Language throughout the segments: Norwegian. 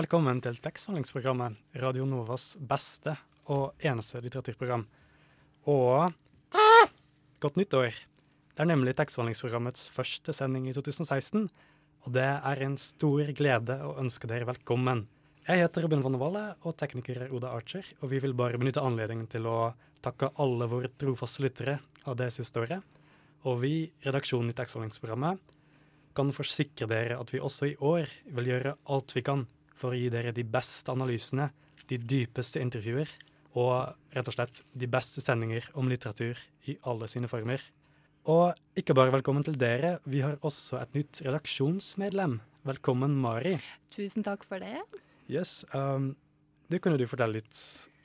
Velkommen til tekstbehandlingsprogrammet Radio Novas beste og eneste litteraturprogram. Og godt nyttår! Det er nemlig tekstbehandlingsprogrammets første sending i 2016, og det er en stor glede å ønske dere velkommen. Jeg heter Robin van Walle, og tekniker er Oda Archer, og vi vil bare benytte anledningen til å takke alle våre trofaste lyttere av det siste året. Og vi, redaksjonen i tekstbehandlingsprogrammet, kan forsikre dere at vi også i år vil gjøre alt vi kan for å gi dere de beste analysene, de dypeste intervjuer og rett og slett de beste sendinger om litteratur i alle sine former. Og ikke bare velkommen til dere, vi har også et nytt redaksjonsmedlem. Velkommen, Mari. Tusen takk for det. Yes, um, du Kunne du fortelle litt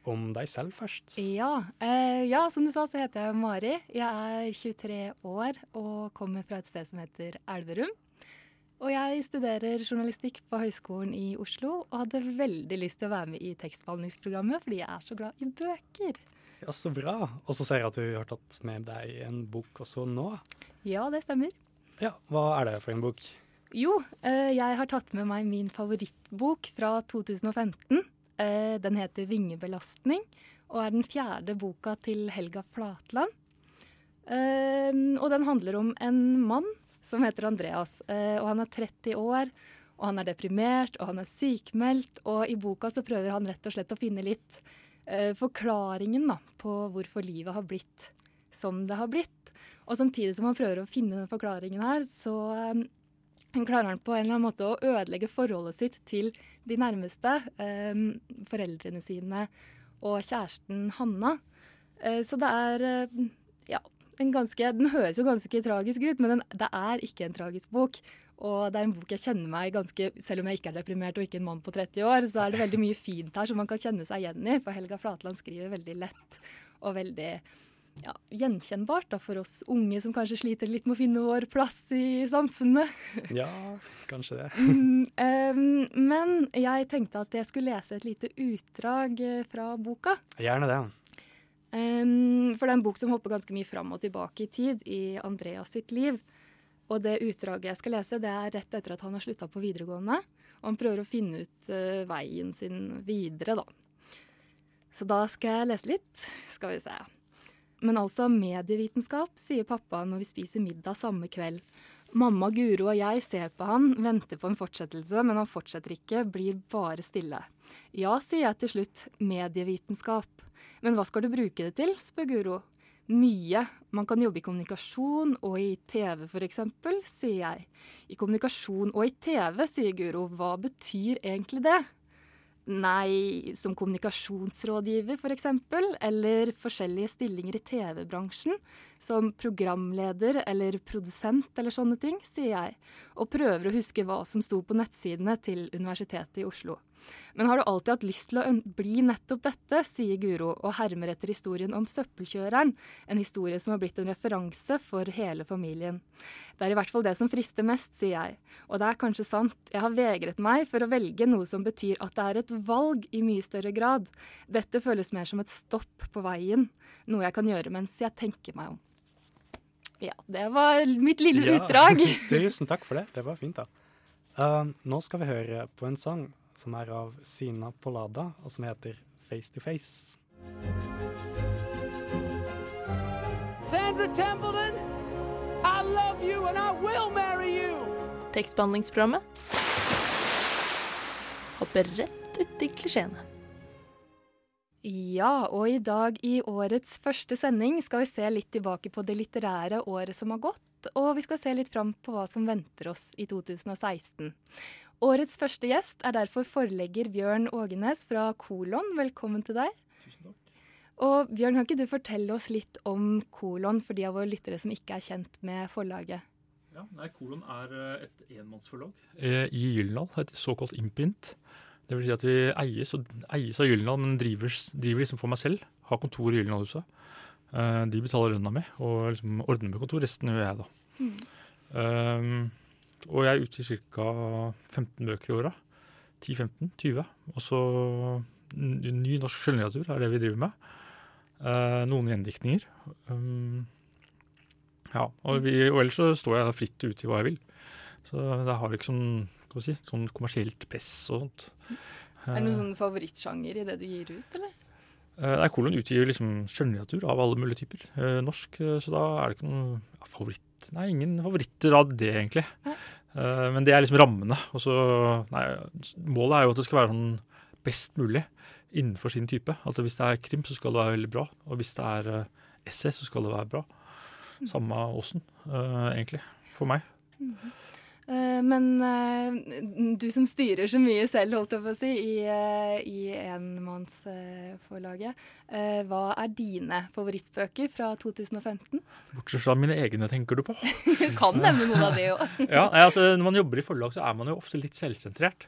om deg selv først? Ja, eh, ja, som du sa så heter jeg Mari. Jeg er 23 år og kommer fra et sted som heter Elverum. Og jeg studerer journalistikk på Høgskolen i Oslo og hadde veldig lyst til å være med i tekstbehandlingsprogrammet fordi jeg er så glad i bøker. Ja, Så bra. Og så ser jeg at du har tatt med deg en bok også nå. Ja, det stemmer. Ja, Hva er det for en bok? Jo, eh, jeg har tatt med meg min favorittbok fra 2015. Eh, den heter 'Vingebelastning' og er den fjerde boka til Helga Flatland. Eh, og den handler om en mann som heter Andreas. Eh, og han er 30 år, og han er deprimert, og han er sykmeldt. Og i boka så prøver han rett og slett å finne litt eh, forklaringen da, på hvorfor livet har blitt som det har blitt. Og samtidig som han prøver å finne den forklaringen her, så eh, klarer han på en eller annen måte å ødelegge forholdet sitt til de nærmeste, foreldrene sine og kjæresten Hanna. Så det er ja, ganske Den høres jo ganske tragisk ut, men den, det er ikke en tragisk bok. Og det er en bok jeg kjenner meg ganske Selv om jeg ikke er deprimert og ikke en mann på 30 år, så er det veldig mye fint her som man kan kjenne seg igjen i. For Helga Flatland skriver veldig lett og veldig ja, gjenkjennbart da, for oss unge som kanskje sliter litt med å finne vår plass i samfunnet. Ja, kanskje det. Mm, um, men jeg tenkte at jeg skulle lese et lite utdrag eh, fra boka. Gjerne det. Um, for det er en bok som hopper ganske mye fram og tilbake i tid i Andreas sitt liv. Og det utdraget jeg skal lese, det er rett etter at han har slutta på videregående. Og han prøver å finne ut uh, veien sin videre, da. Så da skal jeg lese litt. Skal vi se. Men altså medievitenskap, sier pappa når vi spiser middag samme kveld. Mamma, Guro og jeg ser på han, venter på en fortsettelse, men han fortsetter ikke, blir bare stille. Ja, sier jeg til slutt, medievitenskap. Men hva skal du bruke det til, spør Guro. Mye. Man kan jobbe i kommunikasjon og i TV f.eks., sier jeg. I kommunikasjon og i TV, sier Guro. Hva betyr egentlig det? Nei, som kommunikasjonsrådgiver f.eks., eller forskjellige stillinger i TV-bransjen, som programleder eller produsent eller sånne ting, sier jeg, og prøver å huske hva som sto på nettsidene til Universitetet i Oslo. Men har du alltid hatt lyst til å bli nettopp dette, sier Guro og hermer etter historien om søppelkjøreren, en historie som har blitt en referanse for hele familien. Det er i hvert fall det som frister mest, sier jeg. Og det er kanskje sant, jeg har vegret meg for å velge noe som betyr at det er et valg i mye større grad. Dette føles mer som et stopp på veien, noe jeg kan gjøre mens jeg tenker meg om. Ja, det var mitt lille Ja, utdrag. Tusen takk for det. Det var fint, da. Uh, nå skal vi høre på en sang som er av Sina Polada, og som heter Face to Face. Sandra Templeton, I love you and I will marry you. Tekstbehandlingsprogrammet. Hopper rett uti klisjeene. Ja, og i dag i årets første sending skal vi se litt tilbake på det litterære året som har gått, og vi skal se litt fram på hva som venter oss i 2016. Årets første gjest er derfor forlegger Bjørn Ågenes fra Kolon. Velkommen til deg. Tusen takk. Og Bjørn, kan ikke du fortelle oss litt om Kolon for de av våre lyttere som ikke er kjent med forlaget? Ja, nei, Kolon er eh, et enmannsforlag eh, i Gyldendal, et såkalt impint. Det vil si at vi eies, og, eies av Gyldendal, men driver, driver liksom for meg selv. Har kontor i Gyldendalhuset. Eh, de betaler lønna mi og liksom ordner med kontor. Resten gjør jeg, da. Um, og jeg utgir ca. 15 bøker i året. 10-15-20. Og så ny norsk skjønnlitteratur er det vi driver med. Eh, noen gjendiktninger. Um, ja, og, vi, og ellers så står jeg fritt ute i hva jeg vil. Så jeg har ikke sånn, si, sånn kommersielt press og sånt. Er det noen sånn favorittsjanger i det du gir ut, eller? Eh, Nei, Kolon utgir liksom skjønnlitteratur av alle mulige typer. Eh, norsk, eh, så da er det ikke noen ja, favoritt Nei, ingen favoritter av det, egentlig. Eh, men det er liksom rammene. Og så Nei, målet er jo at det skal være sånn best mulig innenfor sin type. At hvis det er krim, så skal det være veldig bra. Og hvis det er uh, essay, så skal det være bra. Samme åssen, uh, egentlig. For meg. Eh, men eh, du som styrer så mye selv, holdt jeg på å si, i, uh, i enmannsforlaget. eh, hva er dine favorittbøker fra 2015? Bortsett fra mine egne, tenker du på? Du kan nevne noen av de òg. ja, altså, Når man jobber i forlag, så er man jo ofte litt selvsentrert.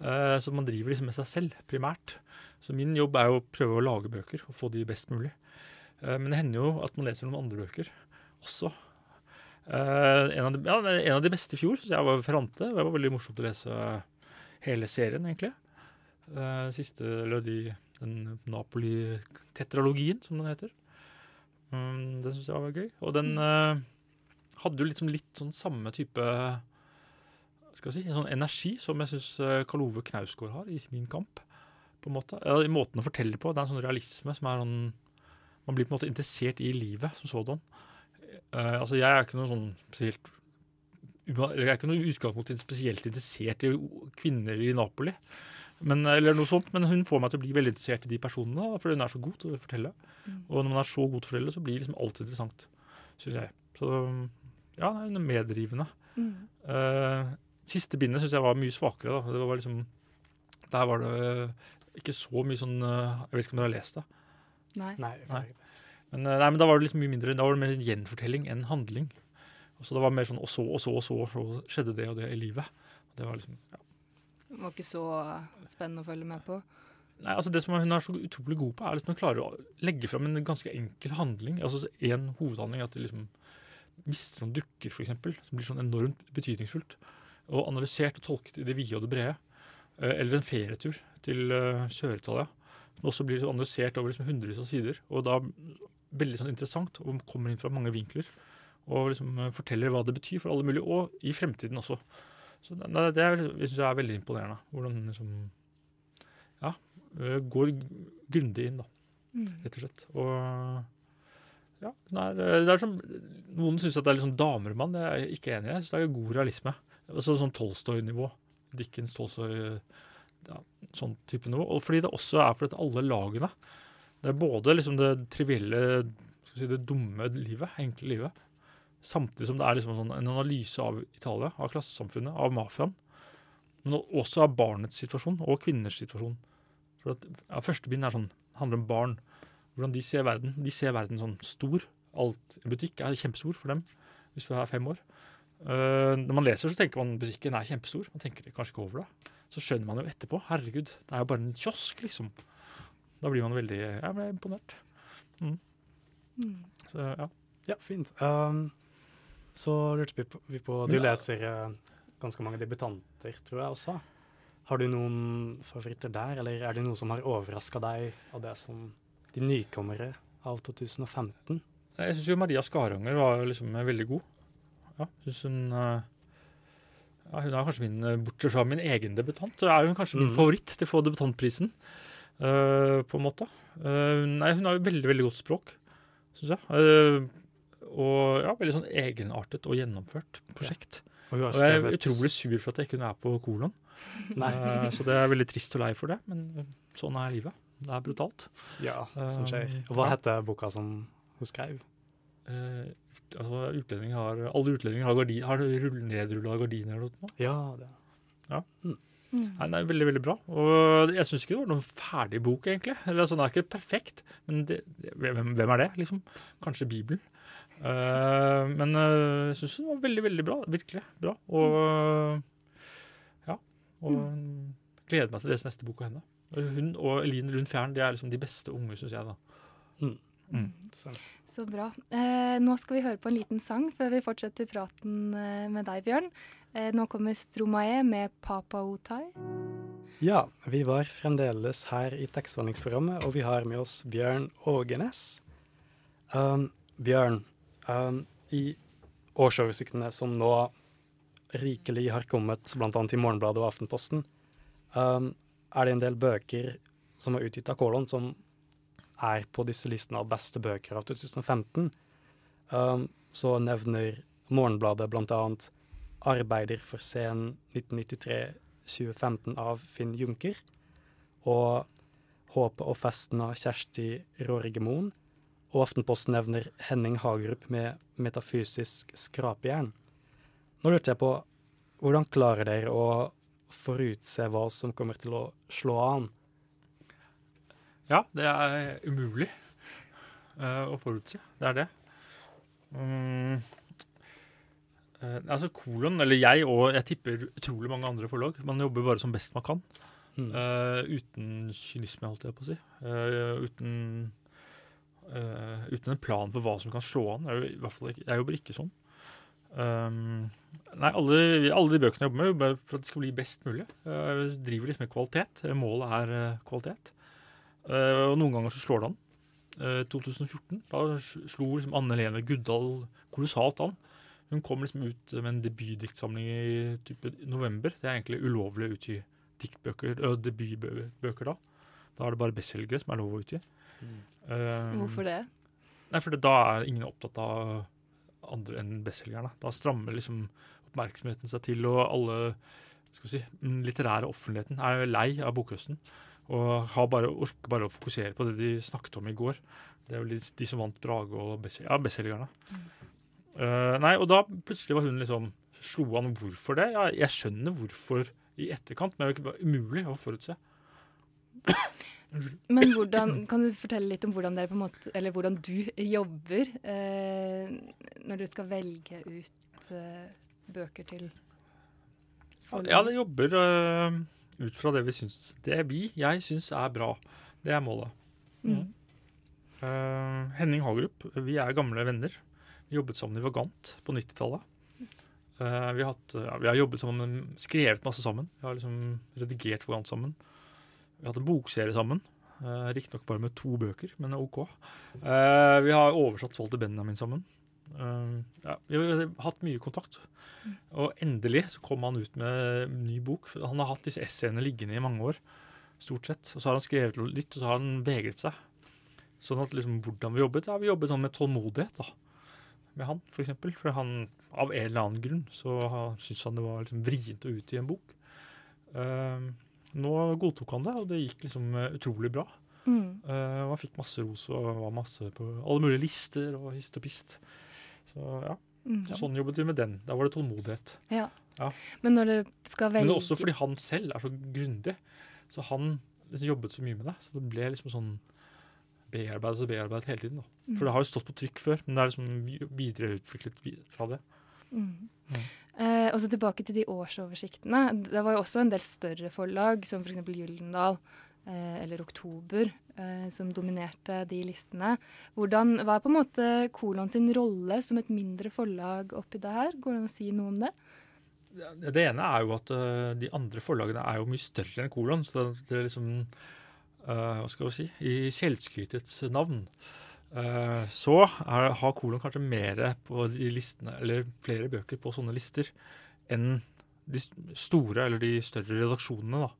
Eh, så man driver liksom med seg selv, primært. Så min jobb er jo å prøve å lage bøker og få de best mulig. Eh, men det hender jo at man leser noen andre bøker også. Eh, en, av de, ja, en av de beste i fjor synes jeg var Ferrante. Det var veldig morsomt å lese hele serien, egentlig. Uh, siste, eller de, den Napoli-tetralogien, som den heter. Um, det syns jeg var gøy. Og den uh, hadde jo liksom litt sånn samme type skal si, sånn energi som jeg syns Karl Ove Knausgård har i min kamp. på en måte. Ja, I måten å fortelle på. Det er en sånn realisme som er sånn Man blir på en måte interessert i livet som sådan. Eh, altså, jeg er ikke noe sånn spesielt Jeg er ikke noe i utgangspunktet spesielt interessert i kvinner i Napoli. Men, eller noe sånt, men hun får meg til å bli veldig interessert i de personene, fordi for hun er så god til å fortelle. Og når man er så god til å fortelle, så blir liksom alt interessant, syns jeg. Så ja, hun er meddrivende. Mm. Uh, siste bindet syns jeg var mye svakere. Da. Det var liksom, der var det ikke så mye sånn eh, Jeg vet ikke om dere har lest det. Nei. Nei. Men, eh, nei, men da var det liksom mye mindre Da var det mer en gjenfortelling enn handling. Og så det var mer sånn og så og så og så, og så skjedde det og det i livet. Det var liksom, ja. Det var ikke så spennende å følge med på. Nei, altså Det som hun er så utrolig god på, er liksom å klare å legge fram en ganske enkel handling. Altså En hovedhandling at de liksom mister noen dukker, f.eks., som blir sånn enormt betydningsfullt. Og analysert og tolket i det vide og det brede. Eh, Eller en ferietur til Sør-Italia, som også blir analysert over liksom hundrevis av sider. Og da veldig sånn interessant, og kommer inn fra mange vinkler. Og liksom eh, forteller hva det betyr for alle mulige, og i fremtiden også. Så det, det, er- jeg er veldig imponerende. Hvordan liksom ja, øh, går grundig inn, da, Mm. rett og slett. Og ja, er, øh, det er som, Noen syns at det er sånn damermann. Det er jeg ikke enig i. Jeg synes det er god realisme. Altså sånn Tolstoy-nivå. Dickens, Tolstoy, ja, sånn type nivå. Og fordi det også er for at alle lagene Det er både liksom det trivielle, si, det dumme livet, enkle livet, samtidig som det er liksom sånn en analyse av Italia, av klassesamfunnet, av mafiaen. Men også av barnets situasjon og kvinners situasjon. For at, ja, Første bind sånn, handler om barn. Hvordan de ser verden. De ser verden sånn stor. Alt En butikk er kjempestor for dem hvis du er fem år. Uh, når man leser, så tenker man butikken er kjempestor. Man tenker kanskje ikke over det. Så skjønner man jo etterpå. Herregud, det er jo bare en kiosk, liksom. Da blir man veldig Jeg ble imponert. Mm. Så ja. Ja, fint. Um, så lurte vi på, vi på Du Ja. leser uh, ganske mange debutanter, tror jeg også. Har du noen favoritter der, eller er det noe som har overraska deg av det som de nykommere av 2015? Jeg syns jo Maria Skaranger var liksom veldig god. Ja, synes hun eh, ja, Hun er kanskje min, eh, bortsett fra min egen debutant, så er hun kanskje min Mhm. favoritt til å få debutantprisen. Eh, på en måte. Uh, nei, hun har jo veldig, veldig godt språk, syns jeg. Uh, og ja, veldig sånn egenartet og gjennomført prosjekt. Og hun har Og jeg er utrolig sur for at jeg ikke er på kolon. Nei. Så det er veldig trist og lei for det, men sånn er livet. Det er brutalt. Ja, som skjer. Og hva ja. heter boka som hun skrev? Altså, utlendinger har, alle utlendinger har, gardin, har rull- nedrulla gardiner eller noe. Ja, det. Mm. Nei, den er veldig, veldig bra. Og jeg syns ikke det var noen ferdig bok, egentlig. Eller sånn, Den er ikke perfekt, men det, det, hvem, hvem er det, liksom? Kanskje Bibelen. Uh, men eh, jeg syns den var veldig, veldig bra. Virkelig bra. Og ja. Og gleder meg til å lese neste bok av henne. Hun og Elin Lund Fjern de er liksom de beste unge, syns jeg. da. Interessant. Så bra. Eh, nå skal vi høre på en liten sang før vi fortsetter praten eh, med deg, Bjørn. Eh, nå kommer Stromae med Papa Otai. Ja, vi var fremdeles her i tekstbehandlingsprogrammet, og vi har med oss Bjørn Ågenes. Um, Bjørn, um, i årsoversiktene som nå rikelig har kommet bl.a. i Morgenbladet og Aftenposten, um, er det en del bøker som er utgitt av Kolon, som er på disse listene av beste bøker av 2015. Um, så nevner Morgenbladet bl.a. 'Arbeider for scenen 1993-2015' av Finn Junker. Og 'Håpet og festen' av Kjersti Rorgemoen. Og Aftenposten nevner Henning Hagerup med 'Metafysisk skrapjern'. Nå lurte jeg på hvordan klarer dere å forutse hva som kommer til å slå an? Ja, det er umulig uh, å forutse. Det er det. Mm. Eh, altså Kolon, eller jeg og jeg tipper utrolig mange andre forlag, man jobber bare som best man kan. Mm. Eh, uten kynisme, holdt jeg på å si. Eh, uten, eh, uten en plan for hva som kan slå an. Jeg, i hvert fall ikke, jeg jobber ikke sånn. Um, nei, alle, alle de bøkene jeg jobber med, jobber for at de skal bli best mulig. Jeg driver liksom med kvalitet. Målet er eh, kvalitet. Eh, og noen ganger så slår det an. Eh, 2014, da slo liksom Anne Helene Guddal kolossalt an. Hun kom liksom ut med en debutdiktsamling i type november. Det er egentlig ulovlig å utgi diktbøker, øh, debutbøker da. Da er det bare bestselgere som er lov å utgi. Eh, Hvorfor det? Nei, for det, da er ingen opptatt av andre enn bestselgerne. Da strammer liksom oppmerksomheten seg til, og alle skal vi si, den litterære offentligheten er lei av bokhøsten. Og har bare, orker bare å fokusere på det de snakket om i går. Det er jo de, de som vant Brage og bestselgerne. Ja, bestselgerne. Eh, nei, og da plutselig var hun liksom Slo an hvorfor det? Ja, jeg skjønner hvorfor i etterkant, men det var umulig å forutse. Men hvordan, kan du fortelle litt om hvordan, dere på en måte, eller hvordan du jobber eh, når du skal velge ut eh, bøker til folk? Ja, det jobber eh, ut fra det vi syns Det vi, jeg syns er bra. Det er målet. Mm. Eh, Henning Hagerup, vi er gamle venner. Vi jobbet sammen i Vagant på 90-tallet. Uh, vi, har ja, vi har jobbet sammen, skrevet masse sammen. Vi har liksom redigert Vagant sammen. Vi har hatt en bokserie sammen. Uh, Riktignok bare med to bøker, men OK. Uh, vi har oversatt Walter Benjamin sammen. Uh, ja, vi har hatt mye kontakt. Og endelig så kom han ut med ny bok. Han har hatt disse essayene liggende i mange år, stort sett. Og så har han skrevet litt, og så har han vegret seg. Sånn at liksom hvordan vi jobbet, ja, vi jobbet sånn med tålmodighet, da. Med han, for eksempel. For han, av en eller annen grunn, så syntes han det var liksom vrient å utgi en bok. Uh, nå godtok han det, og det gikk liksom eh, utrolig bra. Mm. Uh, og han fikk masse ros og var masse på alle mulige lister og hist og pist. Så ja, Mm. sånn jobbet vi med den. Da var det tålmodighet. Ja. Ja. Men når dere skal velge Men også fordi han selv er så grundig. Så han liksom jobbet så mye med det. Så det ble liksom sånn bearbeidet og bearbeidet hele tiden. da. For det har jo stått på trykk før, men det er liksom vi- videreutviklet fra det. Mm. Mm. Eh, og så tilbake til de årsoversiktene. Det var jo også en del større forlag, som f.eks. Gyldendal eh, eller Oktober, eh, som dominerte de listene. Hvordan, hva er på en måte Kolon sin rolle som et mindre forlag oppi det her? Går det an å si noe om det? Det det ene er jo at uh, de andre forlagene er jo mye større enn Kolon. Så det er liksom uh, Hva skal vi si I selvskrytets navn. Øh, så er, har Kolon kanskje mer på de listene, eller flere bøker på sånne lister, enn de store eller de større redaksjonene, da.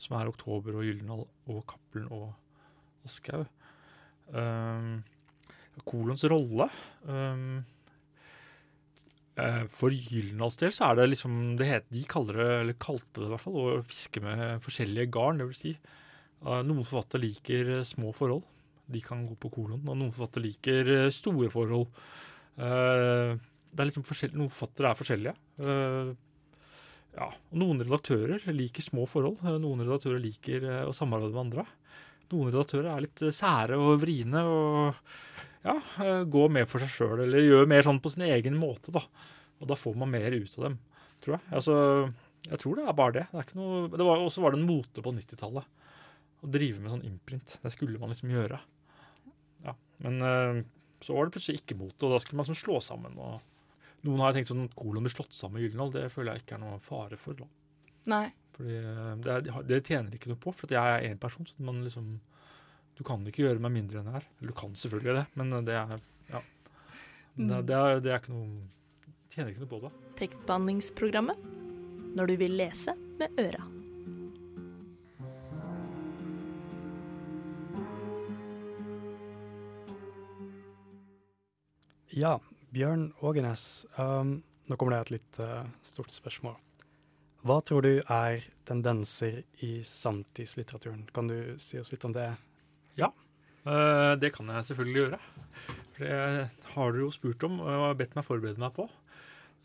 Som er Oktober og Gyldendal og Cappelen og Aschehoug. Um, Kolons rolle um, Eh, For Gyldendals del så er det liksom det het, De kaller det, eller kalte det i hvert fall, å fiske med forskjellige garn. Det vil si eh, noen forfattere liker eh, små forhold. De kan gå på kolon. Og noen forfattere liker eh, store forhold. Eh, Det er liksom Noen forfattere er forskjellige. Eh, Ja, og Noen redaktører liker små forhold. Noen redaktører liker å samarbeide med andre. Noen redaktører er litt sære og vriene og ja, går gå mer for seg sjøl, eller gjør mer sånn på sin egen måte, da. Og da får man mer ut av dem, tror jeg. Altså, jeg tror det er bare det. det, er ikke noe, det var, også var det en mote på 90-tallet å drive med sånn imprint. Det skulle man liksom gjøre. Men uh, så var det plutselig ikke mot det, og da skulle man sånn slå sammen. og Noen har tenkt sånn at kolon blir slått sammen med Gyldendal. Det føler jeg ikke er noe fare for. da. Nei. Fordi eh, det, er, det tjener ikke noe på, for at jeg er én person. Så man liksom, du kan ikke gjøre meg mindre enn jeg er. Eller du kan selvfølgelig det, men det er ja. Det, det, er, det er ikke noe Tjener ikke noe på det. Tekstbehandlingsprogrammet. Når du vil lese med øra. Ja, Bjørn Ågenes. Um, nå kommer det et litt uh, stort spørsmål. Hva tror du er tendenser i samtidslitteraturen? Kan du si oss litt om det? Eh, det kan jeg selvfølgelig gjøre. Det har du jo spurt om og bedt meg forberede meg på.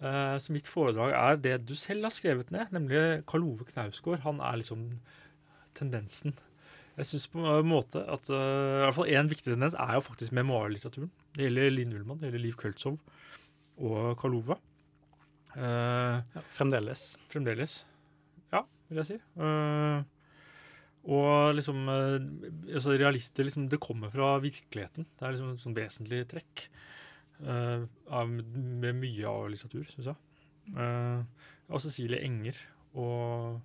Uh, så mitt foredrag er det du selv har skrevet ned, nemlig Karl Ove Knausgård. Han er liksom tendensen. Jeg syns på en måte at uh, i hvert fall én viktig tendens er jo faktisk memoarlitteraturen. Det gjelder Linn Ullmann, det gjelder Liv Køltzow og Karl Ove. Eh, Ja, fremdeles. fremdeles. Ja, vil jeg si. Eh, og liksom eh, altså realister, liksom, Det kommer fra virkeligheten. Det er liksom et sånn vesentlig trekk uh, av, med mye av litteratur, syns jeg. Uh, og Cecilie Enger og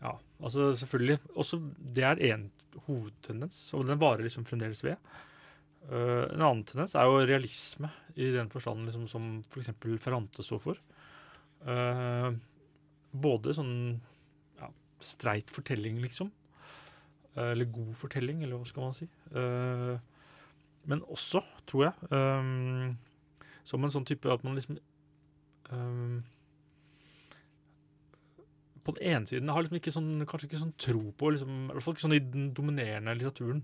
Ja, altså selvfølgelig også, Det er én hovedtendens, og den varer liksom fremdeles ved. Eh, en annen tendens er jo realisme, i den forstand liksom, som f.eks. Ferrante står for. Eh, både sånn ja, streit fortelling, liksom. Eh, eller god fortelling, eller hva skal man si. Men også, tror jeg, som en sånn type at man liksom På den ene siden har liksom ikke sånn, kanskje ikke sånn tro på liksom, I hvert fall ikke sånn i den dominerende litteraturen.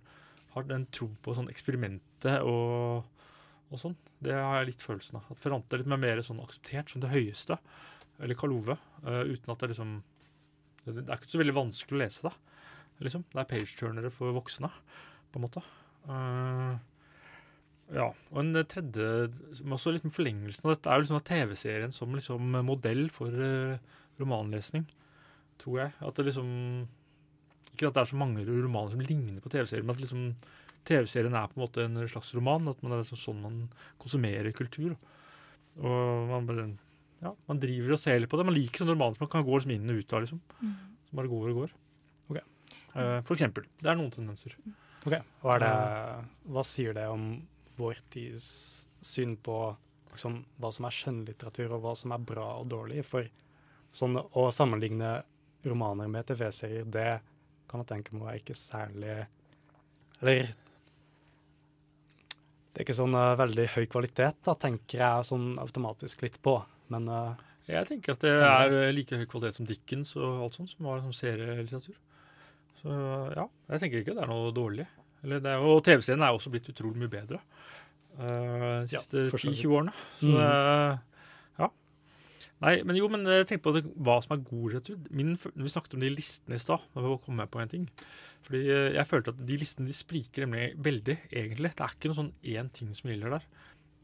Har den tro på sånn eksperimentet og, og sånn. Det har jeg litt følelsen av. At Ferrante er litt mer sånn akseptert som det høyeste. Eller Karl Ove. eh, uten at det liksom Det er ikke så veldig vanskelig å lese det. Liksom. Det er page-turnere for voksne, på en måte. Uh, ja. Og en tredje, som også litt med forlengelsen av dette, er jo liksom TV-serien som liksom modell for eh, romanlesning, tror jeg. At det liksom Ikke at det er så mange romaner som ligner på TV-serier, men at liksom TV-serien er på en måte en slags roman. At man er liksom sånn man konsumerer kultur. Og man, bare, ja, man driver og ser litt på det. Man liker sånne romaner som man kan gå liksom inn og ut av. liksom. Som bare går og går. Okay. Uh, for eksempel. Det er noen tendenser. Ok, hva, er det, Hva sier det om vår tids syn på liksom, hva som er skjønnlitteratur, og hva som er bra og dårlig? For sånn å sammenligne romaner med TV-serier, det kan jeg tenke meg er ikke særlig Eller det er ikke sånn uh, veldig høy kvalitet, da, tenker jeg sånn automatisk litt på. Men uh, Jeg tenker at det er like høy kvalitet som Dickens og alt sånt, som var sånn serielitteratur. Så ja, jeg tenker ikke det er noe dårlig. Eller det er, og TV-serien er også blitt utrolig mye bedre uh, de siste ja, 10-20 årene. Så Mhm. Nei, men jo, men jeg tenkte på det, hva som er god litteratur. Min, vi snakket om de listene i stad. Da kom jeg på en ting. Fordi eh, jeg følte at de listene de spriker nemlig veldig, egentlig. Det er ikke noe sånn én ting som gjelder der.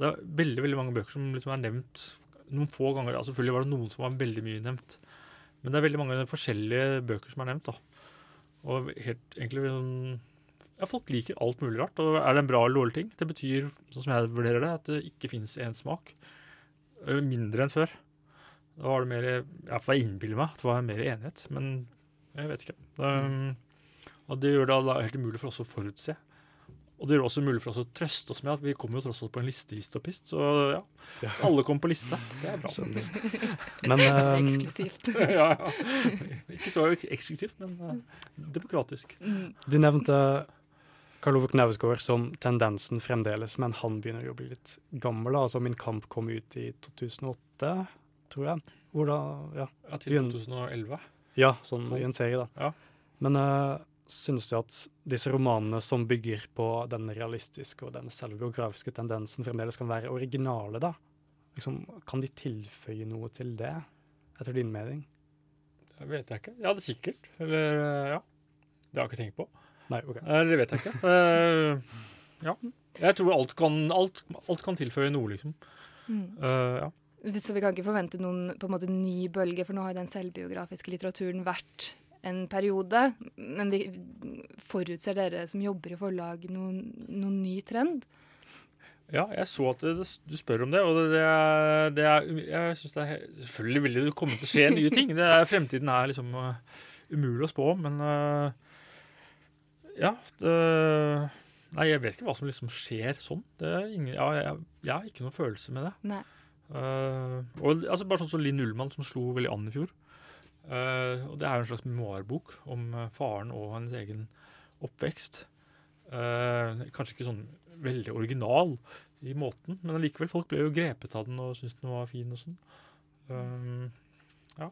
Det er veldig veldig mange bøker som liksom er nevnt noen få ganger. Altså, selvfølgelig var det noen som var veldig mye nevnt. Men det er veldig mange forskjellige bøker som er nevnt. da. Og helt egentlig sånn ja, Folk liker alt mulig rart. Og er det en bra eller dårlig ting? Det betyr, sånn som jeg vurderer det, at det ikke finnes én smak. Øh, Mindre enn før. Da var det mer Ja, for jeg innbiller meg at det var mer enighet, men jeg vet ikke. Um, og det gjør det da helt umulig for oss å forutse. Og det gjør det også mulig for oss å trøste oss med at vi kommer jo tross alt på en liste hist og pist. Så ja, så alle kommer på liste. Det er bra. Skjønner. Men eh, Eksklusivt. ja, ja. Ikke så eksklusivt, men uh, demokratisk. Du nevnte Karl Ove Knausgård som tendensen fremdeles, men han begynner jo å bli litt gammel. Altså Min kamp kom ut i 2008, tror jeg. Hvor da, ja, Ja, til 2011. ja sånn i en serie, da. Ja. Men uh, synes du at disse romanene som bygger på den realistiske og den selvbiografiske tendensen, fremdeles kan være originale, da? Liksom, kan de tilføye noe til det, etter din mening? Det vet jeg ikke. Ja, det er sikkert. Eller eh, ja. Det har jeg ikke tenkt på. Nei, OK. Eller Det vet jeg ikke. uh, ja. Jeg tror alt kan, alt, alt kan tilføye noe, liksom. Mm. Uh, ja. Så vi kan ikke forvente noen på en måte ny bølge, for nå har jo den selvbiografiske litteraturen vært en periode. Men vi forutser dere som jobber i forlag noen, noen ny trend? Ja, jeg så at det, du spør om det, og det, det er, det er Jeg synes det er Selvfølgelig vil det komme til å skje nye ting. Det er, fremtiden er liksom uh, umulig å spå, men uh, Ja. Det, nei, jeg vet ikke hva som liksom skjer sånn. Det er ingen, ja, jeg, jeg har ikke noen følelse med det. Nei. Uh, og altså Bare sånn som Linn Ullmann, som slo veldig an i fjor. Uh, og Det er jo en slags memoarbok om uh, faren og hennes egen oppvekst. Uh, kanskje ikke sånn veldig original i måten, men allikevel, folk ble jo grepet av den og syntes den var fin og sånn. ja.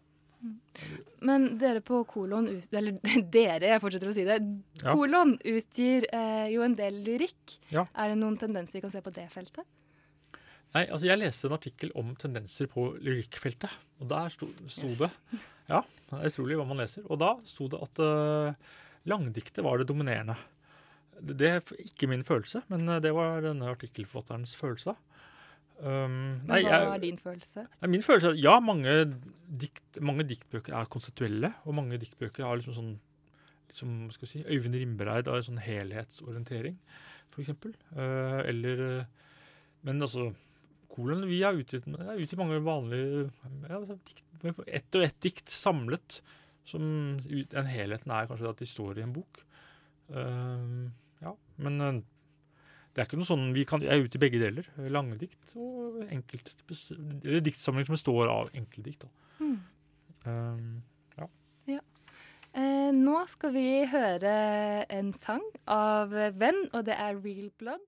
Men dere på Kolon ut, Eller dere, jeg fortsetter å si det. Ja. Kolon utgir eh, jo en del lyrikk. Ja. Er det noen tendenser vi kan se på det feltet? Nei, altså Jeg leste en artikkel om tendenser på lyrikkfeltet, og der sto, sto det Ja, det er utrolig hva man leser. Og da sto det at uh, langdiktet var det dominerende. Det er ikke min følelse, men uh, det var denne artikkelforfatterens følelse. Um, nei, hva er din følelse? Nei, min følelse er ja, mange, dikt, mange diktbøker er konseptuelle, og mange diktbøker har liksom sånn liksom, skal si, Øyvind Rimbereid har en sånn helhetsorientering, f.eks. Uh, eller eh, Men altså Kolon, vi har utgitt, er utgitt mange vanlige ja, altså, dikt, Ett og ett dikt samlet. Som ut, en helheten er kanskje at de står i en bok. Uh, ja, men eh, det er ikke noe sånn, vi kan, Jeg er ute i begge deler. Lange dikt og enkelt, eller diktsamling som består av enkeltdikt. da. ja. ja. Eh, nå skal vi høre en sang av Venn, og det er Real Blood.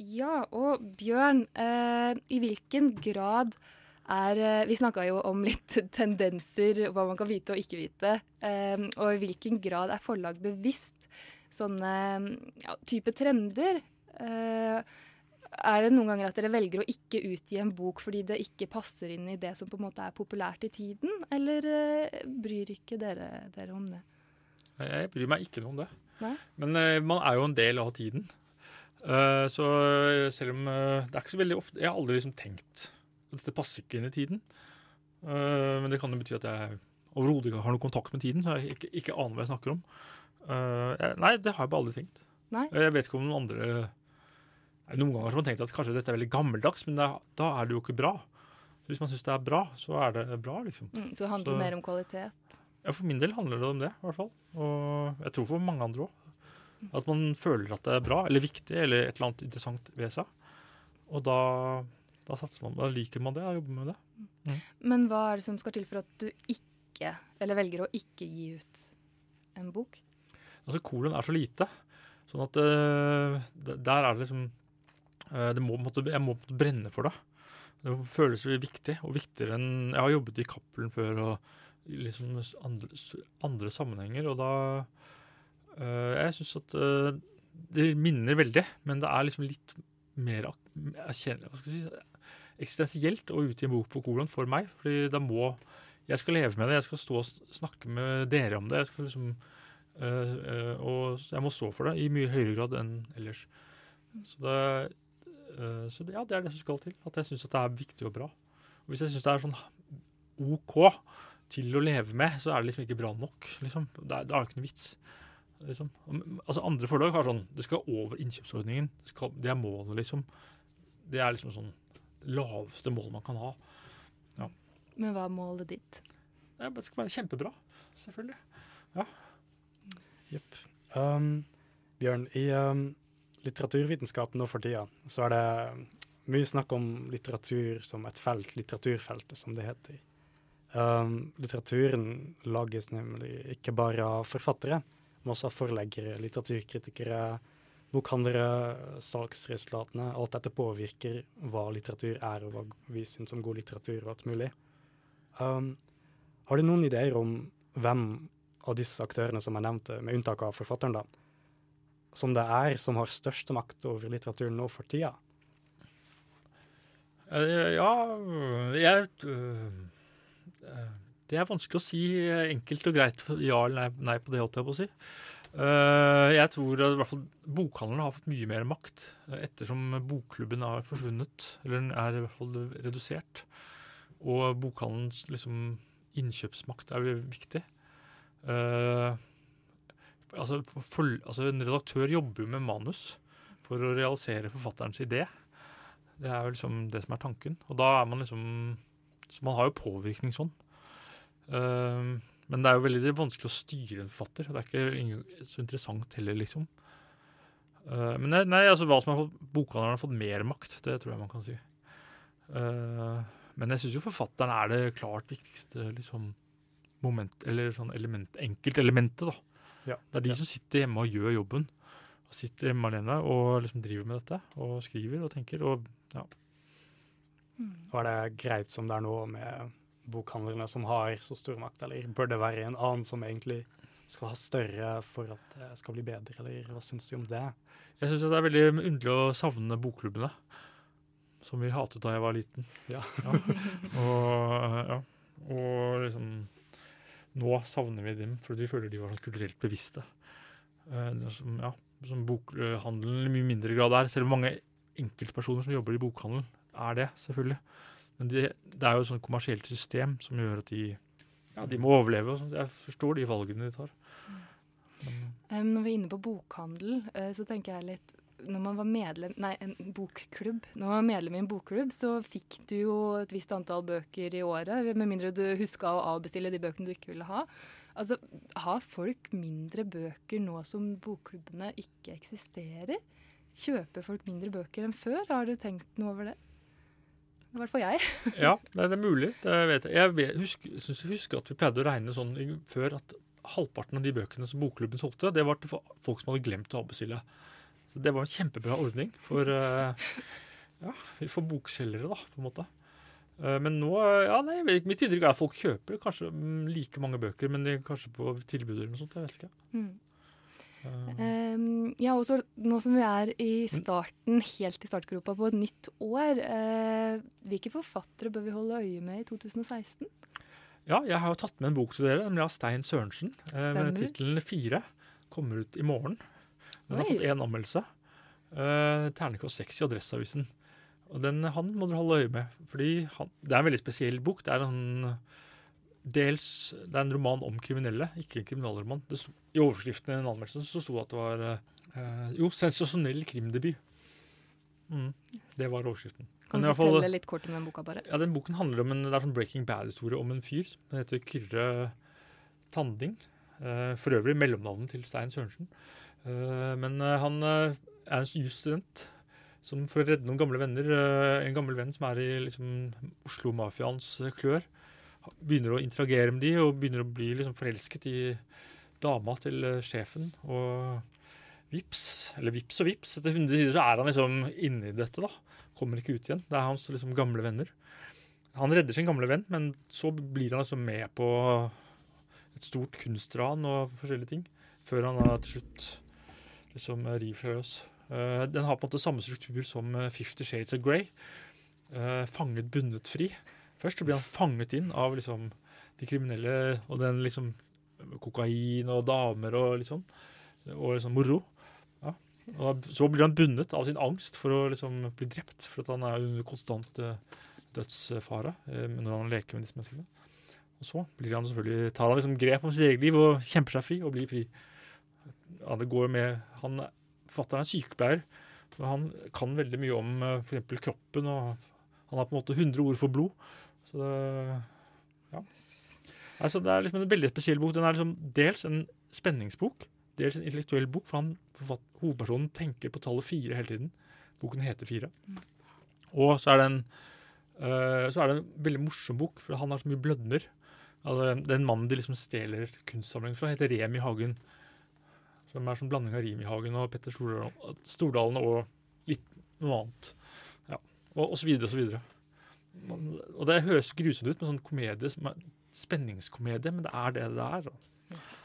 Ja, og Bjørn, eh, i hvilken grad er eh, Vi snakka jo om litt tendenser, hva man kan vite og ikke vite. Eh, og i hvilken grad er forlag bevisst sånne ja, type trender? Eh, er det noen ganger at dere velger å ikke utgi en bok fordi det ikke passer inn i det som på en måte er populært i tiden, eller eh, bryr ikke dere dere om det? Jeg bryr meg ikke noe om det. Nei? Men eh, man er jo en del av tiden. Eh, så selv om eh, Det er ikke så veldig ofte Jeg har aldri liksom tenkt at dette passer ikke inn i tiden. Uh, men det kan jo bety at jeg overhodet ikke har noe kontakt med tiden, så jeg ikke, ikke aner hva jeg snakker om. Eh, jeg, nei, det har jeg bare aldri tenkt. Nei? Jeg vet ikke om noen andre Noen ganger har man tenkt at kanskje dette er veldig gammeldags, men er- da er det jo ikke bra. Hvis man syns det er bra, så er det bra, liksom. Mm, så det handler Så- mer om kvalitet? Ja, For min del handler det om det, i hvert fall. Og jeg tror for mange andre òg. At man føler at det er bra, eller viktig, eller et eller annet interessant ved seg. Og da, da satser man, da liker man det og jobber med det. Men hva er det som skal til for at du ikke, eller velger å ikke gi ut en bok? Altså, Kolon er så lite, sånn at uh, der er det liksom uh, det må, måtte, Jeg må brenne for det. Det føles viktig, og viktigere enn Jeg har jobbet i Cappelen før og liksom andre, andre sammenhenger, og da Jeg syns at øh, det minner veldig, men det er liksom litt mer si, eksistensielt å utgi en bok på kolon for meg. fordi da må Jeg skal leve med det, jeg skal stå og snakke med dere om det. jeg skal liksom Uh, uh, og jeg må stå for det i mye høyere grad enn ellers. Så det, uh, så det, ja, det er det som skal til. At jeg syns det er viktig og bra. Og hvis jeg syns det er sånn OK til å leve med, så er det liksom ikke bra nok. Liksom. Da er da er det ikke noe vits. Liksom. Altså Andre forlag har sånn Det skal over innkjøpsordningen. Det, skal, det er målet, liksom. Det er liksom sånn laveste målet man kan ha. Ja. Men hva er målet ditt? Det det skal være kjempebra. Selvfølgelig. Ja. Jepp. Um, Bjørn, i um, litteraturvitenskap nå for tida så er det mye snakk om litteratur som et felt, litteraturfeltet, som det heter. Um, litteraturen lages nemlig ikke bare av forfattere, men også forleggere, litteraturkritikere, bokhandlere, salgsresultatene. Alt dette påvirker hva litteratur er, og hva vi syns om god litteratur og alt mulig. Um, har du noen ideer om hvem av disse aktørene som jeg nevnte, med unntak av forfatteren, da, som det er som har største makt over litteraturen nå for tida? Eh, Ja, jeg øh, Det er vanskelig å si enkelt og greit ja eller nei, nei på det, holdt jeg på å si. Eh, jeg tror at i hvert fall bokhandlerne har fått mye mer makt eh, ettersom bokklubben har forsvunnet, eller den er i hvert fall redusert. Og bokhandelens liksom, innkjøpsmakt er veldig viktig. Eh, altså, for, altså, en redaktør jobber jo med manus for å realisere forfatterens idé. Det er jo liksom det som er tanken. Og da er man liksom Så man har jo påvirkning sånn. Eh, men det er jo veldig vanskelig å styre en forfatter. Det er ikke så interessant heller, liksom. Eh, men nei, nei, altså hva som har fått bokhandleren har fått mer makt, det tror jeg man kan si. Eh, men jeg syns jo forfatteren er det klart viktigste liksom, moment, eller sånn element, enkeltelementet, da. Ja. Det er de Ja. som sitter hjemme og gjør jobben. Og sitter hjemme alene og liksom driver med dette. Og skriver og tenker. Og ja. Og er det greit som det er nå med bokhandlerne som har så stor makt, eller bør det være en annen som egentlig skal ha større for at det skal bli bedre, eller hva syns du om det? jeg syns det er veldig underlig å savne bokklubbene. Som vi hatet da jeg var liten. Ja. Og, ja. og liksom Nå savner vi dem fordi vi føler de var sånn kulturelt bevisste. Eh, som, ja, som bokhandelen i mye mindre grad er. Selv om mange enkeltpersoner som jobber i bokhandelen, er det, selvfølgelig. Men det, det er jo et sånt kommersielt system som gjør at de, ja, de må overleve. Jeg forstår de valgene de tar. Em, når vi er inne på bokhandel, uh, så tenker jeg litt når man var medlem Nei, en bokklubb. Når man var medlem i en bokklubb, så fikk du jo et visst antall bøker i året. Med mindre du huska å avbestille de bøkene du ikke ville ha. Altså, Har folk mindre bøker nå som bokklubbene ikke eksisterer? Kjøper folk mindre bøker enn før? Har du tenkt noe over det? I hvert fall jeg. Ja, det er, mulig. Det vet jeg. Jeg vet, husker, synes jeg husker at vi pleide å regne sånn før at halvparten av de bøkene som bokklubben solgte, det var til folk som hadde glemt å avbestille. Så det var en kjempebra ordning for, eh, ja, for bokselgere, da, på en måte. Eh, Men nå ja, nei, Mitt inntrykk er at folk kjøper kanskje mm, like mange bøker, men de er kanskje på tilbud eller noe sånt. Jeg vet ikke. Mm. Em, ja, også nå som vi er i starten, helt i startgropa på et nytt år, uh, hvilke forfattere bør vi holde øye med i 2016? Ja, jeg har jo tatt med en bok til dere, nemlig av Stein Sørensen. Uh, med tittelen 'Fire'. Kommer ut i morgen. Den har fått én anmeldelse. Uh, Ternekast 6 i Adresseavisen. Og den, han må dere holde øye med, fordi han, det er en veldig spesiell bok. Det er en dels det er en roman om kriminelle, ikke en kriminalroman. Sto, I overskriften i den anmeldelsen så sto det at det var eh, jo, sensasjonell krimdebut. Mm, det var overskriften. Kan du fortelle fall- litt kort om den boka, bare? ja, den boken handler om en, det er sånn Breaking Bad-historie om en fyr. Den heter Kyrre Tanding. Eh, for øvrig mellomnavnet til Stein Sørensen. Eh, men eh, han eh, er en jusstudent som for å redde noen gamle venner, eh, en gammel venn som er i liksom, Oslo-mafiaens klør, begynner å interagere med de og begynner å bli liksom, forelsket i dama til eh, sjefen. Og vips, eller vips og vips, etter 100 sider så er han liksom inni dette, da. Kommer ikke ut igjen. Det er hans liksom, gamle venner. Han redder sin gamle venn, men så blir han liksom med på et stort kunstran og forskjellige ting, før han da til slutt liksom river seg løs. Eh, den har på en måte samme struktur som eh, Fifty Shades of Grey. Fanget, bundet, fri. Først så blir han fanget inn av liksom de kriminelle og den liksom kokain og damer og liksom og liksom moro. Ja. Og så blir han bundet av sin angst for å liksom bli drept, for at han er under konstant eh, dødsfare eh, når han leker med disse menneskene. Og så han tar han liksom grep om sitt eget liv og kjemper seg fri og blir fri. Ja, det går med, han, Fatter'n er sykepleier, og han kan veldig mye om eh, f.eks. kroppen. og Han har på en måte 100 ord for blod. Så det, ja. Altså, det er liksom en veldig spesiell bok. Den er liksom dels en spenningsbok, dels en intellektuell bok. For han, forfatt, hovedpersonen tenker på tallet fire hele tiden. Boken heter Fire. Og så er det en eh, så er det en veldig morsom bok, for han har så mye blødmer. Altså, den mannen de liksom stjeler kunstsamlingen fra, heter Remi Hagen. Som er sånn blanding av Rimi Hagen og Petter Stordalen og litt noe annet. Ja. Og, og så videre og så videre. Man- Og det høres grusomt ut med sånn komedie, spenningskomedie, men det er det det er. Yes.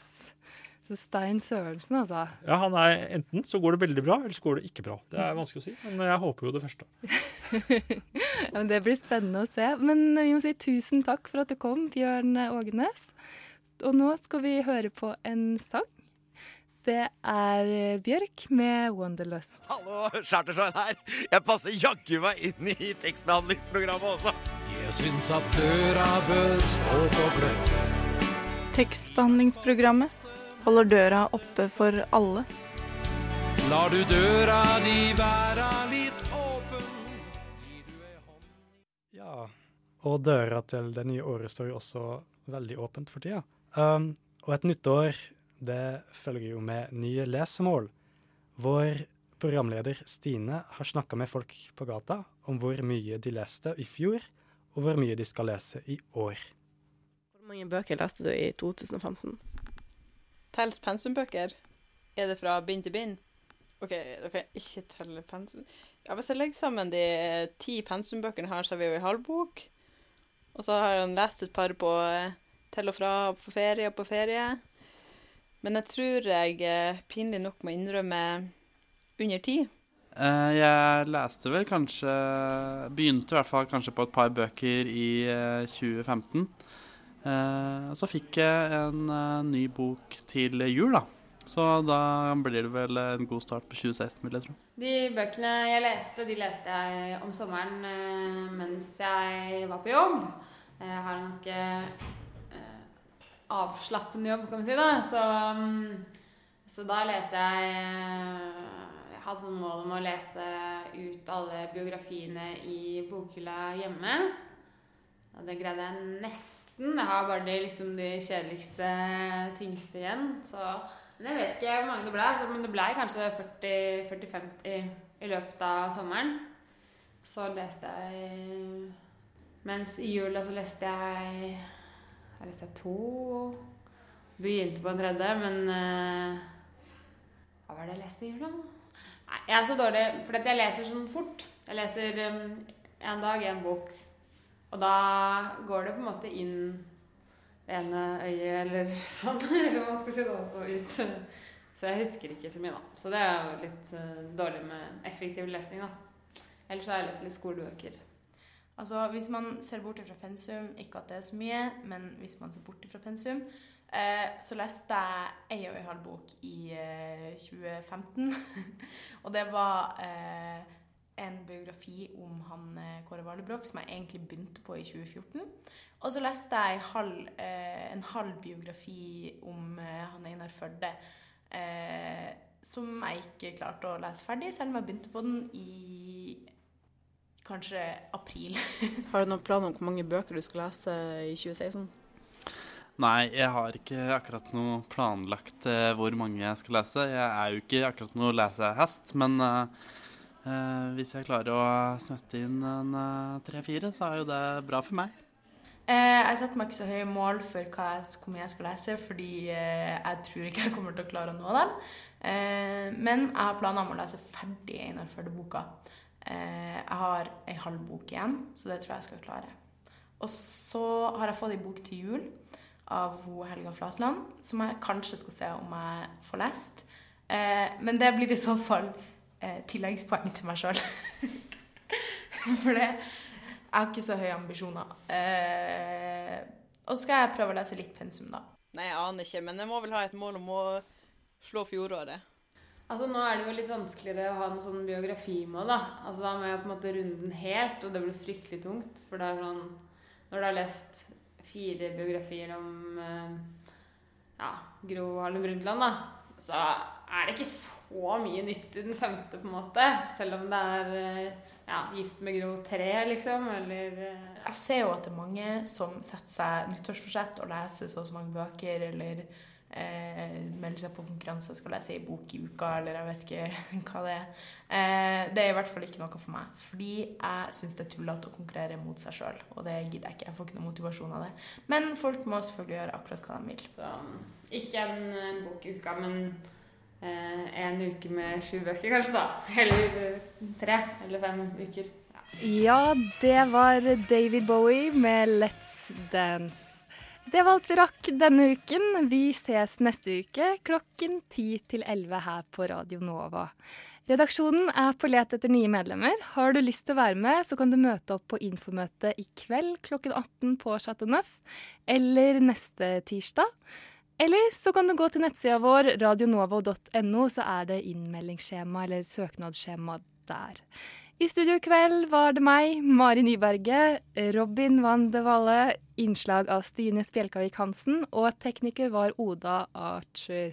Så Stein Sørensen, altså. Ja, han er Enten så går det veldig bra, eller så går det ikke bra. Det er vanskelig å si, men jeg håper jo det første. ja, men det blir spennende å se. Men vi må si tusen takk for at du kom, Bjørn Ågenes. Og nå skal vi høre på en sang. Det er eh, Bjørk med 'Wonderlust'. Hallo, Chartersveien her. Jeg passer jaggu meg inn i tekstbehandlingsprogrammet også. Jeg syns at døra bør stå på gløtt. Tekstbehandlingsprogrammet holder døra oppe for alle. Lar du døra di være litt åpen Ja, og døra til det nye året står jo også veldig åpent for tida. Um, og et nytt år, det følger jo med nye lesemål. Vår programleder Stine har snakka med folk på gata om hvor mye de leste i fjor, og hvor mye de skal lese i år. Hvor mange bøker leste du i 2015? Tels pensumbøker? Er det fra bind til bind? OK, dere ikke telle pensum... Ja, Hvis jeg legger sammen de ti pensumbøkene her, så har vi jo ei halvbok. Og så har han lest et par på eh, til og fra på ferie og på ferie. Men jeg tror jeg eh, pinlig nok må innrømme under ti. Eh, jeg leste vel kanskje Begynte i hvert fall kanskje på et par bøker i eh, 2015. Eh, så fikk jeg en ny bok til jul, da. Så da blir det vel en god start på 2016, vil jeg tro. De bøkene jeg leste, de leste jeg om sommeren mens jeg var på jobb. Jeg har en ganske avslappende jobb, kan vi si. da. Så, mm, så da leste jeg eh, Jeg hadde sånn mål om å lese ut alle biografiene i bokhylla hjemme. Og det greide jeg nesten. Jeg har bare de, liksom, de kjedeligste, tyngste igjen. Så men jeg vet ikke hvor mange det ble, men det ble kanskje 40-50 i løpet av sommeren. Så leste jeg Mens i jula så leste jeg Jeg leste to. Begynte på en tredje, men uh, Hva var det jeg leste i jula? Nei, jeg er så dårlig, for jeg leser sånn fort. Jeg leser um, en dag en bok. Og da går det på en måte inn ene øyet eller sånn. Eller hva skal jeg si det også ut. Så jeg husker ikke så mye, da. Så det er jo litt uh, dårlig med effektiv lesning, da. Ellers har jeg lest litt skolebøker. Altså, Hvis man ser bort fra pensum, ikke at det er så mye, men hvis man ser bort fra pensum, eh, så leste jeg ei og ei halv bok i eh, 2015. og det var eh, en biografi om han eh, Kåre Valebrokk som jeg egentlig begynte på i 2014. Og så leste jeg halv, eh, en halv biografi om eh, han Einar Førde. Som jeg ikke klarte å lese ferdig, selv om jeg begynte på den i kanskje april. har du noen plan om hvor mange bøker du skal lese i 2016? Nei, jeg har ikke akkurat noe planlagt uh, hvor mange jeg skal lese. Jeg er jo ikke akkurat noe lesehest, men uh, uh, hvis jeg klarer å smette inn en tre-fire, så er jo det bra for meg. Eh, jeg setter meg ikke så høye mål for hva jeg, hvor mye jeg skal lese, fordi jeg tror ikke jeg kommer til å klare å nå dem. Eh, men jeg har planer om å lese ferdig Einar Førde-boka. Eh, jeg har ei halv bok igjen, så det tror jeg jeg skal klare. Og så har jeg fått ei bok til jul av Helga Flatland, som jeg kanskje skal se om jeg får lest. Eh, men det blir i så fall eh, tilleggspoeng til meg sjøl. for det jeg har ikke så høye ambisjoner. Og så skal jeg prøve å lese litt pensum, da. Nei, jeg aner ikke, men jeg må vel ha et mål om å slå fjoråret. Altså, Nå er det jo litt vanskeligere å ha noen sånn biografimål. Da Altså, da må jeg på en måte runde den helt, og det blir fryktelig tungt. For det er sånn Når du har lest fire biografier om eh, ja, Gro Harlem Brundtland, da, så er det ikke så mye nytt i den femte, på en måte. Selv om det er eh, ja, Gift med Gro 3, liksom, eller uh... Jeg ser jo at det er mange som setter seg nyttårsforsett og leser så og så mange bøker, eller eh, melder seg på konkurranse skal lese ei bok i uka, eller jeg vet ikke hva det er. Eh, det er i hvert fall ikke noe for meg. Fordi jeg syns det er tullete å konkurrere mot seg sjøl, og det gidder jeg ikke. Jeg får ikke noe motivasjon av det. Men folk må selvfølgelig gjøre akkurat hva de vil. Så ikke en, en bok i uka, men eh, en uke med sju bøker, kanskje, da. Eller eh, tre eller fem uker. Ja. ja, det var David Bowie med 'Let's Dance'. Det var alt vi rakk denne uken. Vi ses neste uke klokken 10 til 11 her på Radio Nova. Redaksjonen er på let etter nye medlemmer. Har du lyst til å være med, så kan du møte opp på infomøte i kveld klokken 18 på Chateau Neuf, eller neste tirsdag. Eller så kan du gå til nettsida vår radionovo.no, så er det innmeldingsskjema eller søknadsskjema der. I studio i kveld var det meg, Mari Nyberget, Robin Van de Valle, innslag av Stine Spjelkavik Hansen, og tekniker var Oda Archer.